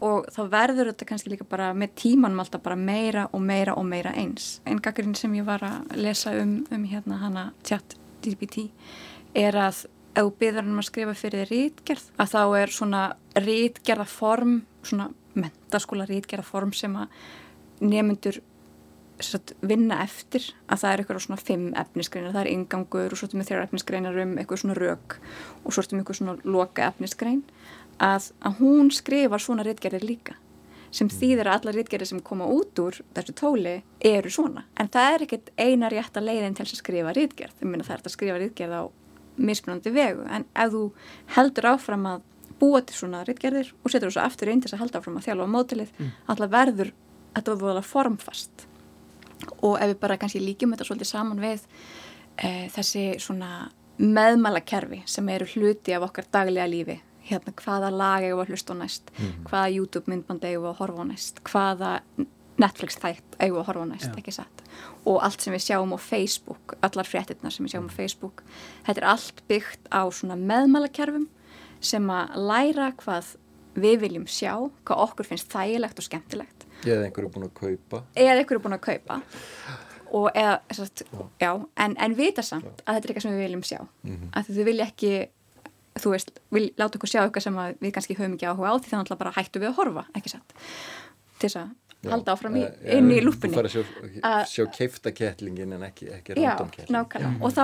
Og þá verður þetta kannski líka bara með tímanum alltaf bara meira og meira og meira eins. Einn gaggrinn sem ég var að lesa um, um hérna hana chat GPT er að ef þú byrðar hann um að skrifa fyrir þið rítgerð að þá er svona rítgerðaform svona mentaskóla rítgerðaform sem að nefnendur vinna eftir að það er eitthvað svona fimm efnisgreinar, það er ingangur og svo ertum við þér efnisgreinar um eitthvað svona rauk og svo ertum við eitthvað svona loka efnisgrein. Að, að hún skrifar svona réttgerðir líka sem mm. þýðir að alla réttgerðir sem koma út úr þessu tóli eru svona. En það er ekkert eina rétt að leiðin til að skrifa réttgerð, ég minna það er að skrifa réttgerð á mismunandi vegu. En ef þú heldur áfram að búa til svona réttgerðir og setur þessu aftur inn til að halda áfram að þjálfa mótilið mm. alltaf verður, þetta verður alveg formfast og ef við bara kannski líkjum þetta svolítið saman við e, þessi svona meðmælakerfi sem eru hluti af okkar daglega lífi. Hérna hvaða lag eigum að hlusta á næst? Mm. hvaða YouTube myndband eigum að horfa á næst? Hvaða Netflix þætt eigum að horfa á næst, Já. ekki satt? Og allt sem við sjáum á Facebook allar fréttirna sem við sjáum á Facebook þetta er allt byggt á svona meðmælakerfum sem að læra hvað við viljum sjá hvað okkur finnst þægilegt og skemmtilegt eða einhverju búin að kaupa. Eða einhverju búin að kaupa. Og eða, sagt, já, en, en vita samt já. að þetta er eitthvað sem við viljum sjá. Mm -hmm. að þau vilja ekki þú veist, við láta okkur sjá eitthvað sem við kannski höfum ekki áhuga á því þannig að bara hættu við að horfa, ekki satt? Til þess að já, halda áfram í, uh, inn í lúpunni. Þú fara að sjá, sjá keiftakettlingin en ekki, ekki randomkettlingin Já, og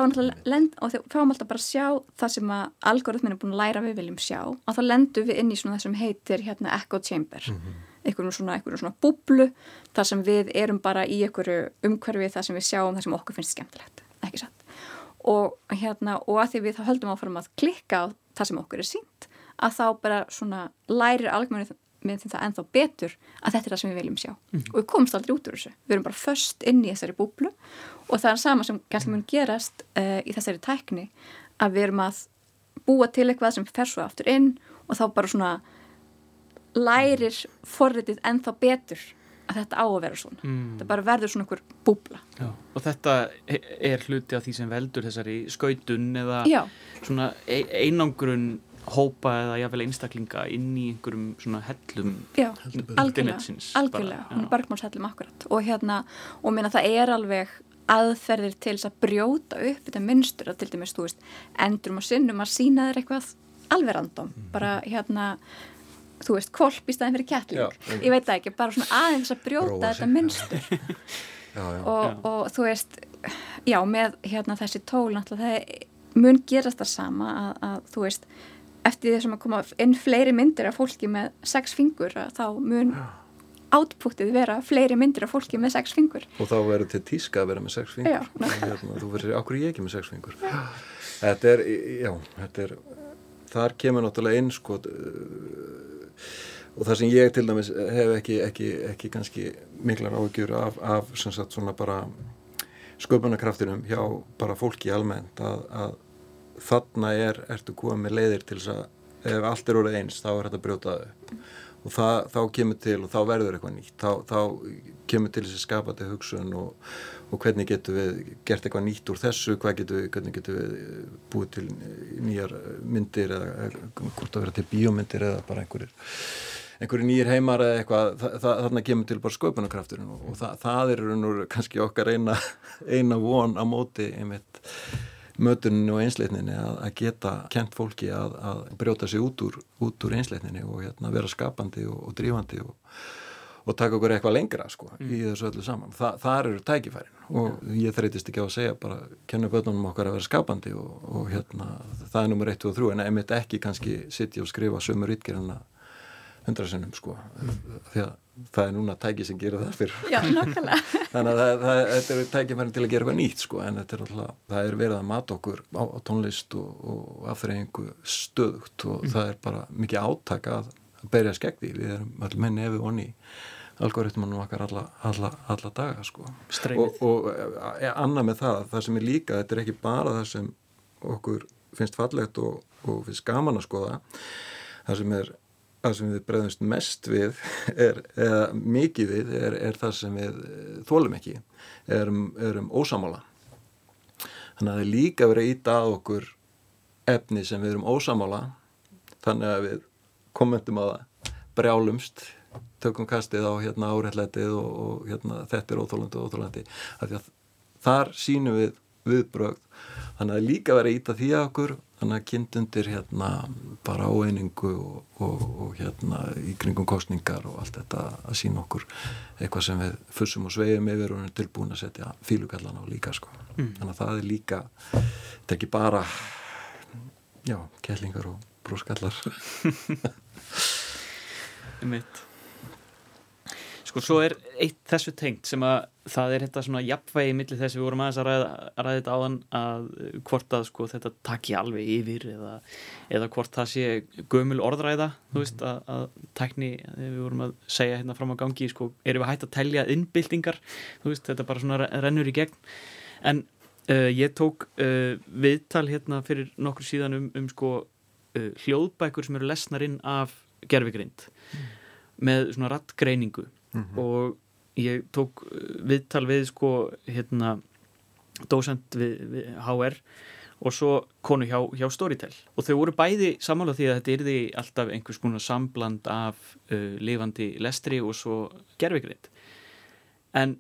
þá fáum alltaf bara að sjá það sem að algoritmin er búin að læra við viljum sjá. Og þá lendum við inn í svona það sem heitir hérna echo chamber. Mm -hmm. Einhvern svona, svona búblu þar sem við erum bara í einhverju umhverfi þar sem við sjáum það sem okkur finnst skemmtilegt ekki satt? Og hérna og að því við þá höldum áfram að klikka á það sem okkur er sínt að þá bara svona lærir algjörðinu með því það ennþá betur að þetta er það sem við viljum sjá. Mm -hmm. og við komumst aldrei út úr þessu. Við erum bara först inn í þessari búblu og það er sama sem kannski mun gerast uh, í þessari tækni að við erum að búa til eitthvað sem fer svo aftur inn og þá bara svona lærir forritið ennþá betur að þetta á að vera svona mm. þetta bara verður svona einhver búbla Já. og þetta er hluti af því sem veldur þessari skautun eða Já. svona e einangrun hópa eða jáfnvel einstaklinga inn í einhverjum svona hellum Já, algjörlega, algjörlega hún er barkmálshellum akkurat og hérna, og minna það er alveg aðferðir til þess að brjóta upp þetta mynstur að til dæmis, þú veist, endurum og sinnum að sína þér eitthvað alveg random, mm. bara hérna þú veist, kolp í staðin fyrir kettling. Já, ég veit það ekki, bara svona aðeins að brjóta Róa þetta mynstur. Og, og þú veist já, með hérna þessi tól náttúrulega það mun gerast það sama að, að þú veist, eftir því sem að koma inn fleiri myndir af fólki með sex fingur, þá mun átpuktið vera fleiri myndir af fólki með sex fingur. Og þá verður til tíska að vera með sex fingur. Já, hérna, þú verður, okkur ég ekki með sex fingur? Þetta er, já, þetta er þar kemur náttúrulega inn sko og það sem ég til dæmis hef ekki, ekki, ekki kannski miklar áhugjur af, af sagt, svona bara sköpunarkraftinum hjá bara fólki almennt að, að þarna er, ertu komið með leiðir til þess að ef allt er orðið eins þá er þetta brjótaðu og það, þá kemur til og þá verður eitthvað nýtt. Þá, þá kemur til þessi skapandi hugsun og, og hvernig getur við gert eitthvað nýtt úr þessu? Getur við, hvernig getur við búið til nýjar myndir eða hvort að vera til bíómyndir eða bara einhverjir einhverju nýjir heimar eða eitthvað, þarna kemur til bara sköpunarkrafturinn og, og það, það er nú kannski okkar eina, eina von á móti einmitt mötuninu og einsleitninni að, að geta kent fólki að, að brjóta sig út úr, úr einsleitninni og hérna, vera skapandi og, og drífandi og, og taka okkur eitthvað lengra sko, mm. í þessu öllu saman. Þa, það eru tækifærin og ég þreytist ekki á að segja bara kennu bötunum okkar að vera skapandi og hérna, það er nummer 1 og 3 en einmitt ekki kannski sittja og skrifa sömur ytgerina hundrasinnum sko mm. því að það er núna tæki sem gerir það fyrir Já, þannig að það, það, þetta er tækifærin til að gera eitthvað nýtt sko en er alltaf, það er verið að mata okkur á, á tónlist og, og afþreyingu stöðugt og mm. það er bara mikið átaka að, að berja skegði við erum allir menni ef við onni algoritmanum okkar alla, alla, alla daga sko. Og, og e, annað með það, það sem er líka þetta er ekki bara það sem okkur finnst fallegt og, og finnst gaman að skoða. Það sem er það sem við bregðumst mest við er, eða mikið við er, er það sem við þólum ekki erum, erum ósamála þannig að það er líka verið að íta að okkur efni sem við erum ósamála þannig að við kommentum að brjálumst tökum kastið á hérna áreitletið og, og hérna þetta er óþólandi og óþólandi þar sínum við viðbröð þannig að líka verið að íta því að okkur þannig að kynntundir hérna bara áeiningu og, og, og hérna í kringum kostningar og allt þetta að sína okkur eitthvað sem við fussum og svegjum yfir og erum tilbúin að setja fílugallan á líka sko. Mm. Þannig að það er líka, þetta er ekki bara, já, kellingar og bróskallar. Um eitt. Sko svo er eitt þessu tengt sem að það er þetta svona jafnvægi millir þess að við vorum aðeins að ræða, að ræða þetta áðan að hvort að sko þetta takki alveg yfir eða, eða hvort það sé gömul orðræða þú veist að, að tækni við vorum að segja hérna fram á gangi sko erum við hægt að telja innbyltingar þú veist þetta bara svona rennur í gegn. En uh, ég tók uh, viðtal hérna fyrir nokkur síðan um, um sko uh, hljóðbækur sem eru lesnar inn af gerfigrind mm. með svona rattgreiningu mm -hmm. og ég tók uh, viðtal við sko hérna dósend við, við HR og svo konu hjá, hjá Storytel. Og þau voru bæði samála því að þetta er því alltaf einhvers konar sambland af uh, lifandi lestri og svo gerfigrind en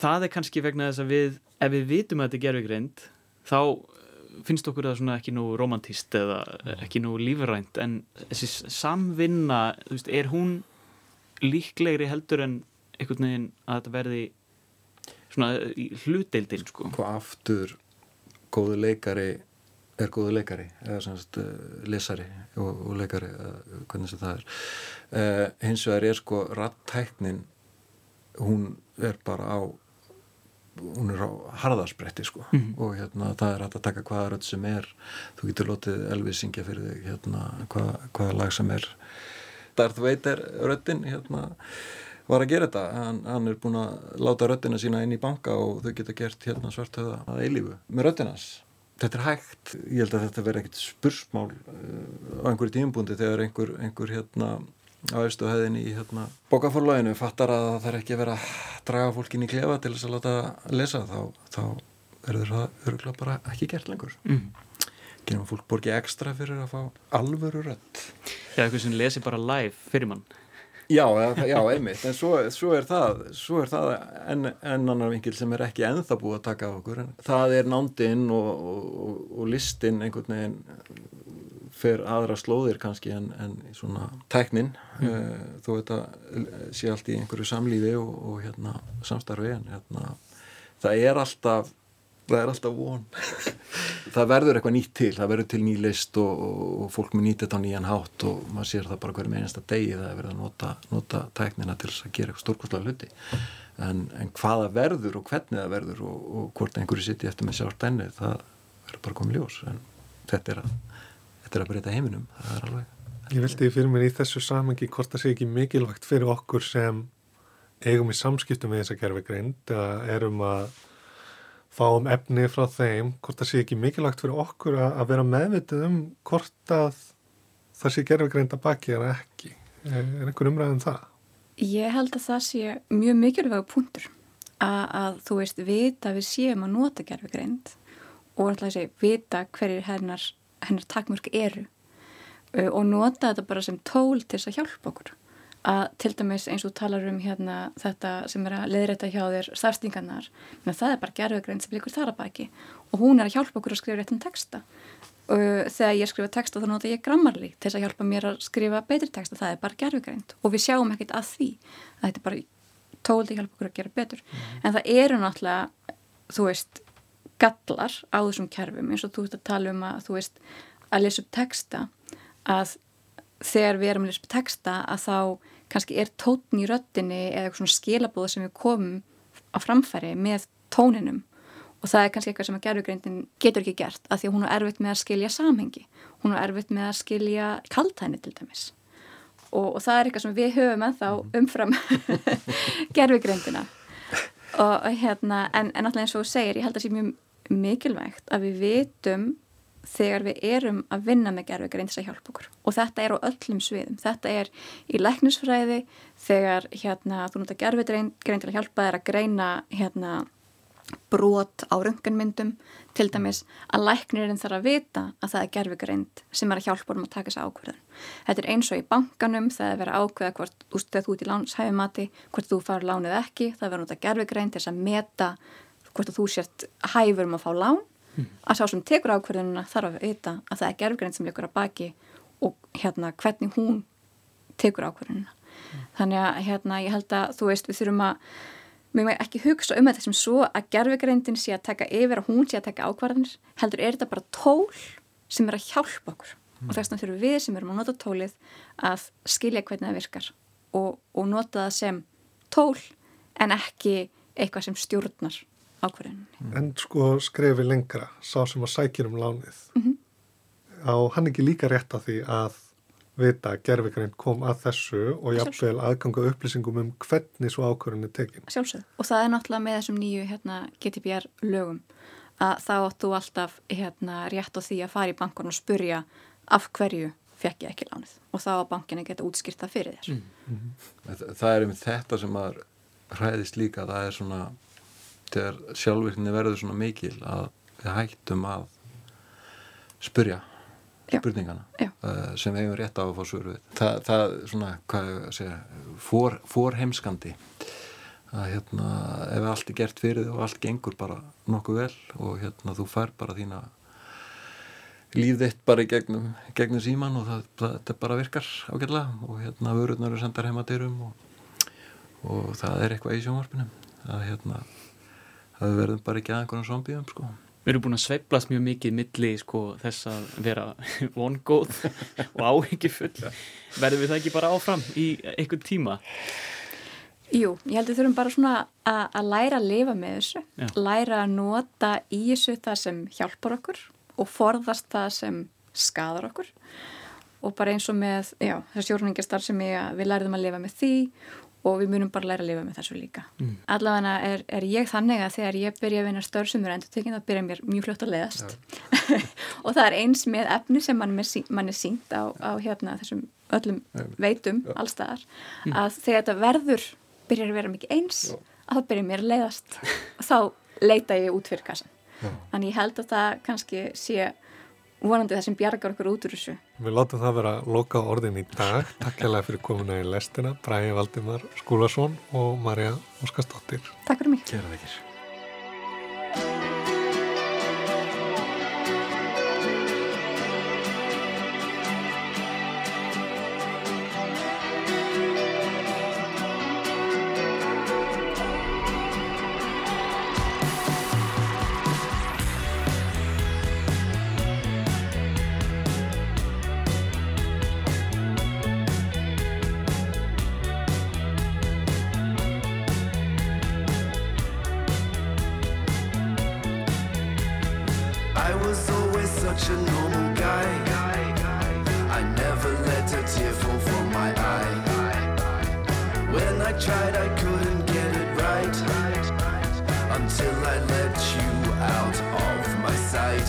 það er kannski vegna þess að við ef við vitum að þetta er gerfigrind þá uh, finnst okkur það svona ekki nú romantist eða ekki nú lífrænt. En þessi samvinna, þú veist, er hún líklegri heldur en einhvern veginn að þetta verði svona í hlutdeildin sko. Hvað aftur góðu leikari er góðu leikari eða semst uh, lesari og, og leikari uh, hvernig sem það er uh, hins vegar er sko rattæknin hún er bara á hún er á harðarspretti sko mm -hmm. og hérna það er hægt að taka hvaða rödd sem er þú getur lotið Elvis syngja fyrir þig hérna hvað, hvaða lag sem er Darth Vader röddin hérna, var að gera þetta. Hann, hann er búin að láta röddina sína inn í banka og þau geta gert hérna, svartöða að eilífu með röddinas þetta er hægt, ég held að þetta verði ekkit spursmál uh, á einhverju tímbúndi þegar einhver, einhver hérna á efstu hefðin í hérna bókaforlöginu fattar að það er ekki vera að draga fólkin í klefa til þess að láta lesa þá, þá verður það öruglega bara ekki gert lengur. Mm gerum fólk borgi ekstra fyrir að fá alvöru rödd? Já, eitthvað sem lesi bara live fyrir mann. Já, já, einmitt, en svo, svo er það, svo er það enn en annar vingil sem er ekki enþá búið að taka á okkur, en það er nándinn og, og, og listinn einhvern veginn fer aðra slóðir kannski en, en svona tæknin, mm. uh, þó þetta sé allt í einhverju samlífi og, og hérna samstarfi en hérna það er alltaf það er alltaf von. Það verður eitthvað nýtt til, það verður til ný list og, og, og fólk með nýtt þetta á nýjan hátt og maður sér það bara hverjum einasta degi það er verið að nota, nota tæknina til að gera eitthvað stórkostlega hluti. En, en hvaða verður og hvernig það verður og, og hvort einhverju sitt í eftir með sjárt enni það verður bara komið ljós. En þetta er að, þetta er að breyta heiminum það er alveg. Ég veldi fyrir mér í þessu samengi hvort það sé ekki mikilvægt fyrir okkur sem eigum í samskiptum með þessa kerfi greind erum að fáum efni frá þeim, hvort það sé ekki mikilvægt fyrir okkur að, að vera meðvitið um hvort að það sé gerfugreinda baki eða ekki. Er, er einhver umræðin um það? Ég held að það sé mjög mikilvæg punktur að, að þú veist vita við séum að nota gerfugreind og alltaf segja vita hverjir hennar, hennar takmörk eru uh, og nota þetta bara sem tól til þess að hjálpa okkur að til dæmis eins og talar um hérna þetta sem er að leðræta hjá þér starfstingarnar, það er bara gerfugreind sem líkur þar að baki og hún er að hjálpa okkur að skrifa réttum texta. Og þegar ég skrifa texta þá nota ég grammarli til þess að hjálpa mér að skrifa betri texta, það er bara gerfugreind og við sjáum ekkert að því. Að þetta er bara tóldi hjálpa okkur að gera betur. Mm. en það eru náttúrulega þú veist, gallar á þessum kerfum eins og þú veist að tala um að þú veist, að lesa upp texta að þegar við erum að lesa upp texta að þá kannski er tótn í röttinni eða eitthvað svona skilabóð sem við komum á framfæri með tóninum. Og það er kannski eitthvað sem að gerðugreindin getur ekki gert af því að hún er erfitt með að skilja samhengi. Hún er erfitt með að skilja kaltæni til dæmis. Og, og það er eitthvað sem við höfum ennþá mhm. umfram gerðugreindina og hérna en, en alltaf eins og þú segir, ég held að það sé mjög mikilvægt að við vitum þegar við erum að vinna með gerðugreind þess að hjálpa okkur og þetta er á öllum sviðum þetta er í læknisfræði þegar hérna þú nota gerðugreind til að hjálpa þér að greina hérna brot á röngunmyndum til dæmis að læknirinn þarf að vita að það er gerfugreind sem er að hjálpa um að taka þessu ákverðun. Þetta er eins og í bankanum það er að ákveða hvort þú ert í lánshæfumati, hvort þú farið lánið ekki það er að nota gerfugreind til þess að meta hvort þú sért hæfur um að fá lán. Að sá sem tekur ákverðununa þarf að vita að það er gerfugreind sem leikur að baki og hérna hvernig hún tekur ákverðununa. Mm. Þannig að hérna ég held að þú veist við þurfum að mér með ekki hugsa um þetta sem svo að gerfugreindin sé að taka yfir og hún sé að taka ákvarðanir heldur er þetta bara tól sem er að hjálpa okkur mm. og þess vegna þurfum við sem erum að nota tólið að skilja hvernig það virkar og, og nota það sem tól en ekki eitthvað sem stjórnar ákvarðanin. Mm. En sko skrefi lengra, sá sem að sækir um lánið mm -hmm. á hann ekki líka rétt að því að vita að gerfikrænt kom að þessu og jafnvel aðganga upplýsingum um hvernig svo ákvörðin er tekin. Sjálfsög og það er náttúrulega með þessum nýju hérna, GDPR lögum að þá áttu alltaf hérna, rétt á því að fara í bankon og spurja af hverju fekk ég ekki lánið og þá að bankinu geta útskýrt það fyrir þér. Mm -hmm. Það er um þetta sem að hræðist líka, það er svona þegar sjálfvirkninni verður svona mikil að við hættum að spurja spurningana uh, sem við hefum rétt á að fá svör við. Þa, það svona, hvað ég segja for, forheimskandi að hérna, ef allt er gert fyrir þig og allt gengur bara nokkuð vel og hérna, þú fær bara þína líf þitt bara í gegnum, gegnum síman og það, það, það bara virkar ágætlega og hérna vörurnar eru sendar heima dyrum og, og það er eitthvað í sjónvarpinum að hérna það verður bara ekki að einhvern zombíum sko Við erum búin að sveiplast mjög mikið milli sko, þess að vera vongóð og áhengifull. Verður við það ekki bara áfram í einhvern tíma? Jú, ég held að við þurfum bara svona að, að læra að lifa með þessu, já. læra að nota í þessu það sem hjálpar okkur og forðast það sem skadar okkur og bara eins og með þessar stjórningastar sem ég, við læriðum að lifa með því og við munum bara læra að lifa með þessu líka mm. allavega er, er ég þannig að þegar ég byrja að vinna störf sem eru endur tekinn þá byrja mér mjög fljótt að leiðast og það er eins með efni sem mann, mann er sínt á, á hérna, þessum öllum veitum ja. allstaðar mm. að þegar þetta verður byrjar að vera mikið eins Já. að þá byrja mér að leiðast og þá leita ég út fyrir kassan þannig ég held að það kannski sé vonandi það sem bjargar okkur út úr þessu. Við látum það vera loka orðin í dag. Takk hérlega fyrir komuna í lestina. Bræði Valdimar Skúlason og Marja Óskarsdóttir. Takk fyrir mig. Kæra þekkir. get you out of my sight.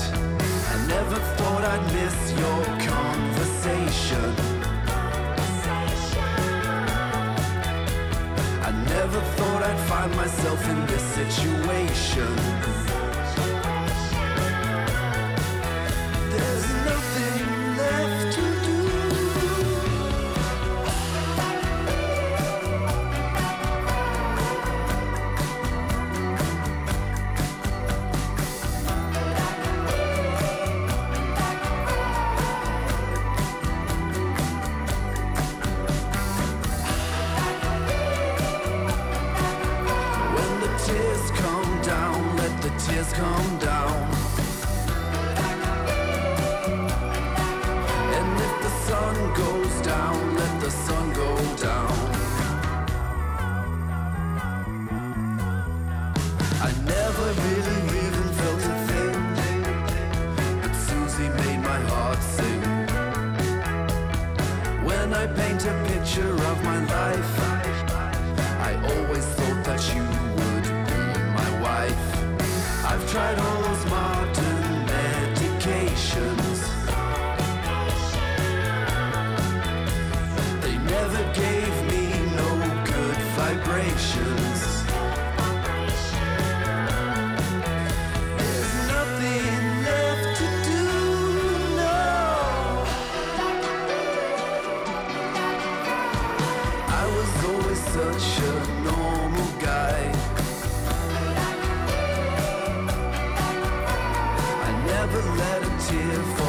I never thought I'd miss your conversation. I never thought I'd find myself in this situation. Tear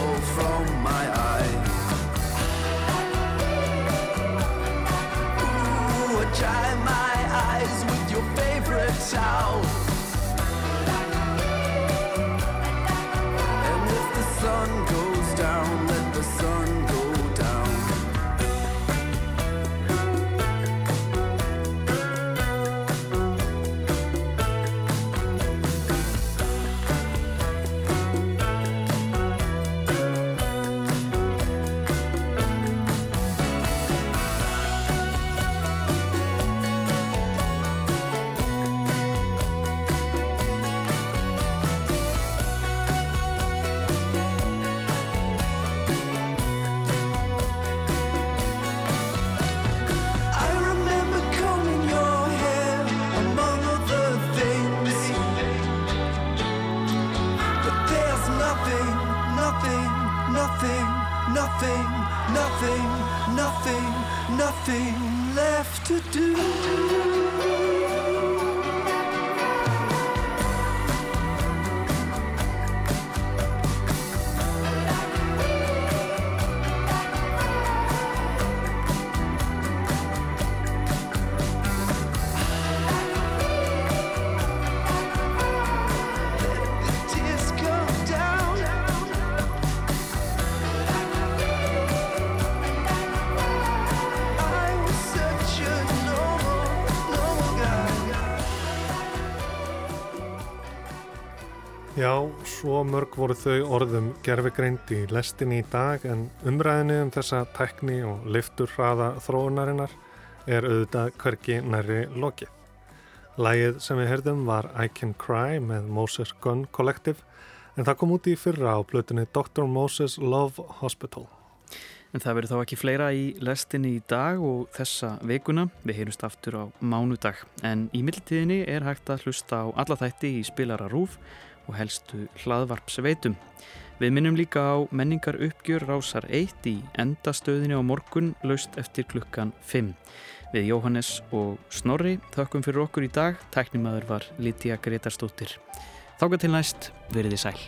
Já, svo mörg voru þau orðum gerfigreind í lestinni í dag en umræðinni um þessa tekni og liftur hraða þróunarinnar er auðvitað hvergi næri lokið. Lægið sem við heyrðum var I Can Cry með Moses Gun Collective en það kom út í fyrra á plötunni Dr. Moses Love Hospital. En það verður þá ekki fleira í lestinni í dag og þessa vikuna. Við heyrumst aftur á mánudag. En í mildtíðinni er hægt að hlusta á alla þætti í spilara rúf og helstu hlaðvarpsveitum. Við minnum líka á menningar uppgjör rásar 1 í endastöðinni á morgun laust eftir klukkan 5. Við Jóhannes og Snorri þökkum fyrir okkur í dag. Tæknimaður var Lítiða Gretarstóttir. Þáka til næst, veriði sæl.